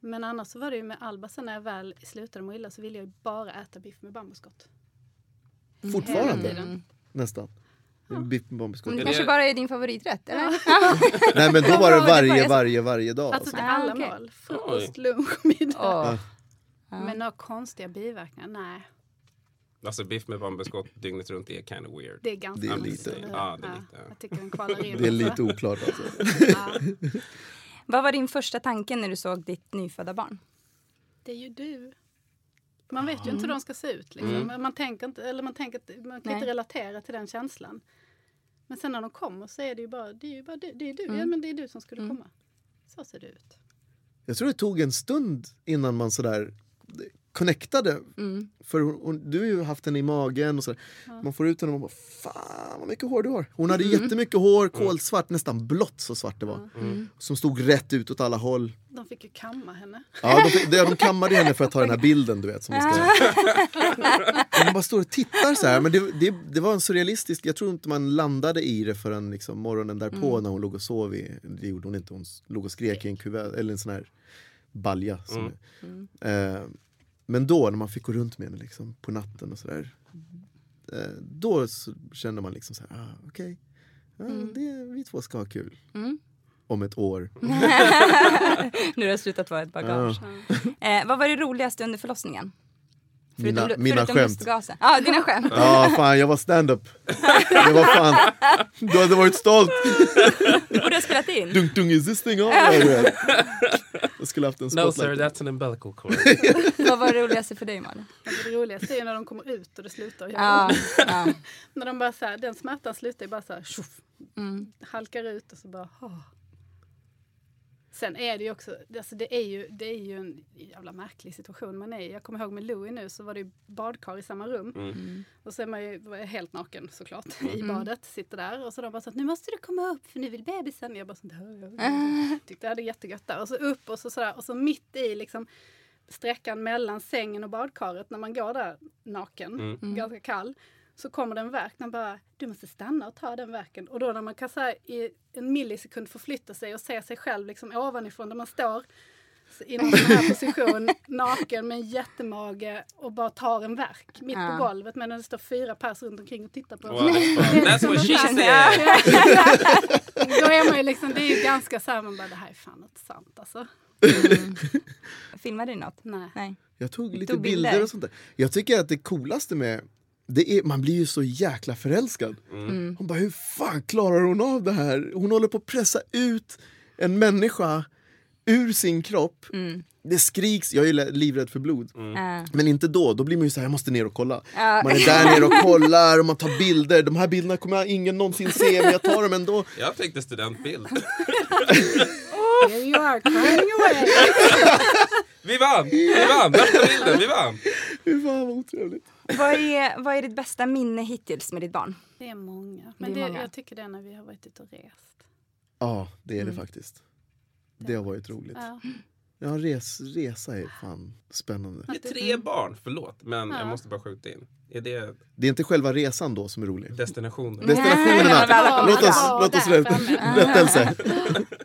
Speaker 4: Men annars så var det ju med Alba sen när jag väl slutade må illa så ville jag ju bara äta biff med bambuskott.
Speaker 3: Fortfarande nästan. Biff med
Speaker 1: Men
Speaker 3: bambuskott.
Speaker 1: det kanske bara är din favoriträtt eller? (laughs)
Speaker 3: Nej men då var det varje, varje, varje dag.
Speaker 4: Alltså till
Speaker 1: Ah,
Speaker 4: alla
Speaker 1: okej.
Speaker 4: mål. Frukost, lunch, middag.
Speaker 1: Åh.
Speaker 4: Men några konstiga biverkningar? Nej.
Speaker 2: Alltså biff med bambuskott dygnet runt är kind of weird.
Speaker 4: Det är ganska
Speaker 3: Det är lite-
Speaker 2: ja, det är lite, ja.
Speaker 4: Jag tycker den kvalar in.
Speaker 3: Det är lite oklart alltså.
Speaker 4: Ja,
Speaker 1: Vad var din första tanke när du såg ditt nyfödda barn?
Speaker 4: det är ju du. Man vet ju inte hur de ska se ut. Liksom.
Speaker 2: Mm.
Speaker 4: Man, tänker inte, eller man, tänker, inte- man kan
Speaker 1: Nej.
Speaker 4: inte relatera till den känslan. Men sen när de kommer så är det ju bara, det är ju bara du. Det är, du.
Speaker 1: Mm.
Speaker 4: Ja, men det är du som skulle komma. Så ser det ut.
Speaker 3: Jag tror det tog en stund innan man sådär connectade.
Speaker 1: Mm.
Speaker 3: För hon, hon, du har ju haft henne i magen och sådär. Man får ut henne och man bara fan vad mycket hår du har. Hon hade
Speaker 1: Mm.
Speaker 3: jättemycket hår, kolsvart, nästan blått så svart det var.
Speaker 1: Mm.
Speaker 3: Som stod rätt ut åt alla håll.
Speaker 4: De fick ju kamma henne.
Speaker 3: Ja, de, fick- de, de kammade henne för att ta den här bilden du vet. Som vi ska... Och man bara står och tittar så här. Men det, det, det var en surrealistisk, jag tror inte man landade i det förrän liksom morgonen därpå när hon låg och sov. I, det gjorde hon inte, hon låg och skrek i en kuvert, eller en sån här balja. Som, eh, men då när man fick gå runt med henne liksom, på natten och sådär. Eh, då så kände man liksom så här, ah, okej. Ja, det, vi två ska ha kul.
Speaker 1: Mm.
Speaker 3: Om ett år. (laughs)
Speaker 1: nu har det slutat vara ett bagage. Eh, vad var det roligaste under förlossningen?
Speaker 3: Mina,
Speaker 1: lu-
Speaker 3: mina
Speaker 1: förutom
Speaker 3: skämt.
Speaker 1: lustgasen. Ja, dina skämt.
Speaker 3: Ja, fan jag var stand-up. Det var fan, du hade varit stolt.
Speaker 1: Du borde ha spelat in.
Speaker 3: Dunk dunk is this thing on? Jag skulle haft en
Speaker 2: No
Speaker 3: spotlight.
Speaker 2: sir, that's an umbilical cord. (laughs)
Speaker 1: vad var det roligaste för dig Malin?
Speaker 4: Alltså, det roligaste är ju när de kommer ut och det slutar göra
Speaker 1: ja. (laughs)
Speaker 4: När de bara så här, den smärtan slutar ju bara så här, tjoff,
Speaker 1: Mm.
Speaker 4: halkar ut och så bara, åh. Sen är det ju också, alltså det är ju, det är ju en jävla märklig situation man är i. Jag kommer ihåg med Louie nu så var det ju badkar i samma rum.
Speaker 1: Mm.
Speaker 4: Och så är man ju helt naken såklart i badet, sitter där och så de bara så att nu måste du komma upp för nu vill bebisen. Jag bara sånt här, (laughs) tyckte jag hade jättegött där. Och så upp och så sådär och så mitt i liksom sträckan mellan sängen och badkaret när man går där naken, ganska kall. Så kommer det en verk, man bara, du måste stanna och ta den verken. Och då när man kan så här, i en millisekund förflytta sig och se sig själv liksom ovanifrån där man står i någon sån här (laughs) position, naken med en jättemage och bara tar en verk mitt
Speaker 1: Ja.
Speaker 4: på golvet medan det står fyra pers runt omkring och tittar på en.
Speaker 2: Wow, that's what she said.
Speaker 4: Då är man ju liksom, det är ju ganska så här, man bara, det här är fan inte sant alltså.
Speaker 1: Filmade du något?
Speaker 4: Nej.
Speaker 1: Nej.
Speaker 3: Jag tog lite
Speaker 1: Tog
Speaker 3: bilder.
Speaker 1: bilder.
Speaker 3: och sånt där. Jag tycker att det coolaste med är, man blir ju så jäkla förälskad.
Speaker 1: Mm.
Speaker 3: Hon bara, hur fan klarar hon av det här? Hon håller på att pressa ut en människa ur sin kropp.
Speaker 1: Mm.
Speaker 3: Det skriks, jag är livrädd för blod.
Speaker 1: Ja.
Speaker 3: Men inte då, då blir man ju så här, jag måste ner och kolla.
Speaker 1: Ja. (laughs)
Speaker 3: Man är där nere och kollar och man tar bilder. De här bilderna kommer jag ingen någonsin se men jag tar dem ändå.
Speaker 2: Jag tänkte studentbild. (laughs)
Speaker 4: Here you are crying away. (laughs)
Speaker 2: Vi vann! Vi vann! Värsta bilden, vi vann!
Speaker 3: Fy fan vad otrevligt.
Speaker 1: Vad, är, vad är ditt bästa minne hittills med ditt barn?
Speaker 4: Det är många. Men
Speaker 1: Det
Speaker 4: det
Speaker 1: är många.
Speaker 4: jag tycker det är när vi har varit ute och rest.
Speaker 3: Ja, det är det faktiskt. Det har varit roligt.
Speaker 4: Ja.
Speaker 3: Ja, res, resa är fan spännande.
Speaker 2: Det är tre barn, förlåt. Men
Speaker 4: Ja.
Speaker 2: jag måste bara skjuta in. Är det
Speaker 3: Det är inte själva resan då som är rolig.
Speaker 2: destinationen?
Speaker 3: Destinationerna!
Speaker 4: Ja,
Speaker 3: Låt oss,
Speaker 4: ja,
Speaker 3: låt oss (laughs) rättelse.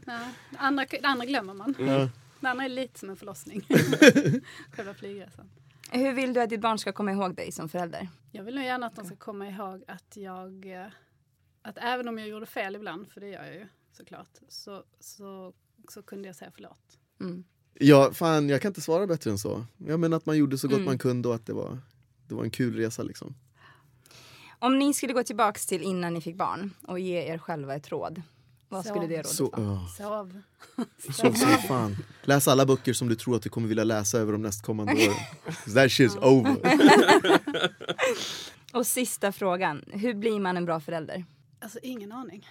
Speaker 4: Ja. Det, andra, det andra glömmer man.
Speaker 3: Ja.
Speaker 4: Det andra är lite som en förlossning. (laughs) Själva flygresan.
Speaker 1: Hur vill du att ditt barn ska komma ihåg dig som förälder?
Speaker 4: Jag vill nog gärna att de ska komma ihåg att jag... eh, Att även om jag gjorde fel ibland, för det gör jag ju såklart, så, så, så kunde jag säga förlåt.
Speaker 1: Mm.
Speaker 3: Ja, fan, jag kan inte svara bättre än så. Jag menar att man gjorde så gott
Speaker 1: Mm.
Speaker 3: man kunde och att det var, det var en kul resa liksom.
Speaker 1: Om ni skulle gå tillbaks till innan ni fick barn och ge er själva ett råd. Vad skulle det rådet
Speaker 3: Så,
Speaker 1: vara?
Speaker 4: Sov.
Speaker 3: så, så fan. Läs alla böcker som du tror att du kommer vilja läsa över de nästkommande åren. (laughs) That shit's over. (laughs)
Speaker 1: Och sista frågan. Hur blir man en bra förälder?
Speaker 4: Alltså ingen aning.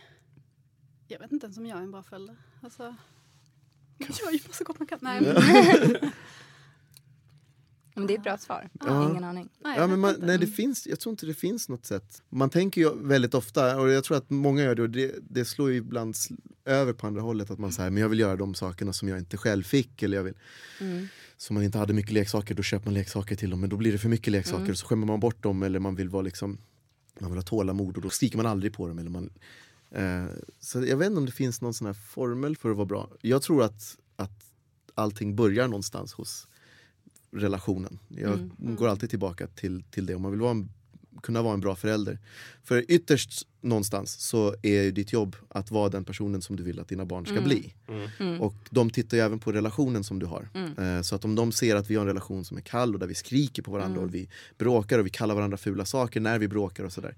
Speaker 4: Jag vet inte ens om jag är en bra förälder. Alltså, man gör ju bara så gott man kan. Nej, (laughs) men,
Speaker 1: det är ett bra svar.
Speaker 3: Ja.
Speaker 1: Ingen aning.
Speaker 4: nej,
Speaker 3: Ja, men man, nej, det finns, jag tror inte det finns något sätt. Man tänker ju väldigt ofta, och jag tror att många gör det, och det, det slår ju ibland över på andra hållet. Att man säger, men jag vill göra de sakerna som jag inte själv fick. Eller jag vill,
Speaker 1: Mm.
Speaker 3: Som man inte hade mycket leksaker, då köper man leksaker till dem. Men då blir det för mycket leksaker
Speaker 1: Mm.
Speaker 3: och så skämmer man bort dem. Eller man vill vara liksom, man vill ha tålamod och då skriker man aldrig på dem. Eller man, eh, så jag vet inte om det finns någon sån här formel för att vara bra. Jag tror att, att allting börjar någonstans hos relationen. Jag
Speaker 1: Mm.
Speaker 3: går alltid tillbaka till, till det. Om man vill vara en, kunna vara en bra förälder. För ytterst någonstans så är ju ditt jobb att vara den personen som du vill att dina barn ska
Speaker 1: Mm.
Speaker 3: bli.
Speaker 1: Mm.
Speaker 3: Och de tittar ju även på relationen som du har.
Speaker 1: Mm.
Speaker 3: Eh, Så att om de ser att vi har en relation som är kall och där vi skriker på varandra
Speaker 1: Mm.
Speaker 3: och vi bråkar och vi kallar varandra fula saker när vi bråkar och sådär.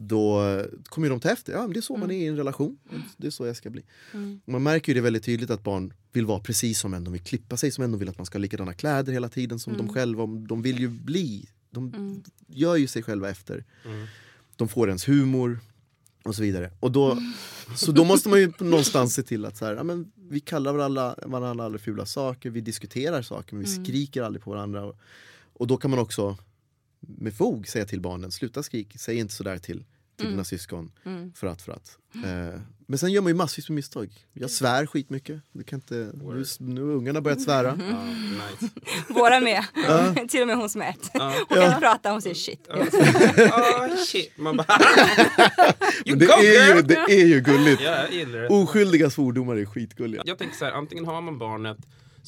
Speaker 3: Då kommer de ta efter. Ja, men det är så man är i en relation. Det är så jag ska bli.
Speaker 1: Mm.
Speaker 3: Man märker ju det väldigt tydligt att barn vill vara precis som en. De vill klippa sig som en. De vill att man ska ha likadana kläder hela tiden som de själva. De vill ju bli. De
Speaker 1: Mm.
Speaker 3: gör ju sig själva efter.
Speaker 2: Mm.
Speaker 3: De får ens humor. Och så vidare. Och då, (laughs) så då måste man ju någonstans se till att så här, ja, men vi kallar varandra, varandra aldrig fula saker, vi diskuterar saker men vi skriker aldrig på varandra. Och, och då kan man också med fog säga till barnen, sluta skrik, säg inte sådär till, till dina syskon. För att, för att. Eh, men sen gör man ju massvis med misstag. Jag svär skitmycket. Det kan inte, nu, nu har ungarna börjat svära. (laughs)
Speaker 2: Ja, nice. (laughs)
Speaker 1: Våra med. (laughs) Till och med hon som är ett. Hon kan inte prata, hon säger shit.
Speaker 2: Oh, shit. Man bara...
Speaker 3: det, är ju,
Speaker 2: girl!
Speaker 3: det är ju gulligt.
Speaker 2: Ja.
Speaker 3: Oskyldiga svordomar är skitgulliga.
Speaker 2: Jag tänker så här, antingen har man barnet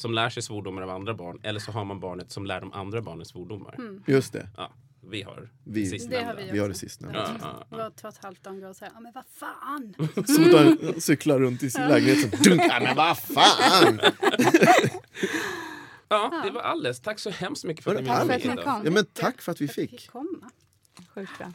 Speaker 2: som lär sig svordomar av andra barn eller så har man barnet som lär de andra barnen svordomar.
Speaker 3: Just det.
Speaker 2: Ja, vi har
Speaker 3: Vi-
Speaker 2: det sistnämnda.
Speaker 4: Det har vi
Speaker 3: Vi har det sistnämnda.
Speaker 2: Ja, ja, ja.
Speaker 4: Vårt två och ett halvt går och säger, ja men vad fan. (laughs)
Speaker 3: Som att han cyklar runt i sin lägenhet så dunk, ja, men vad fan!
Speaker 2: ja, det var alles. Tack så hemskt mycket för att ni
Speaker 3: Var det
Speaker 2: med.
Speaker 3: Ja men tack för att vi
Speaker 4: Fick
Speaker 3: fick.
Speaker 4: komma.
Speaker 1: Sjukt bra.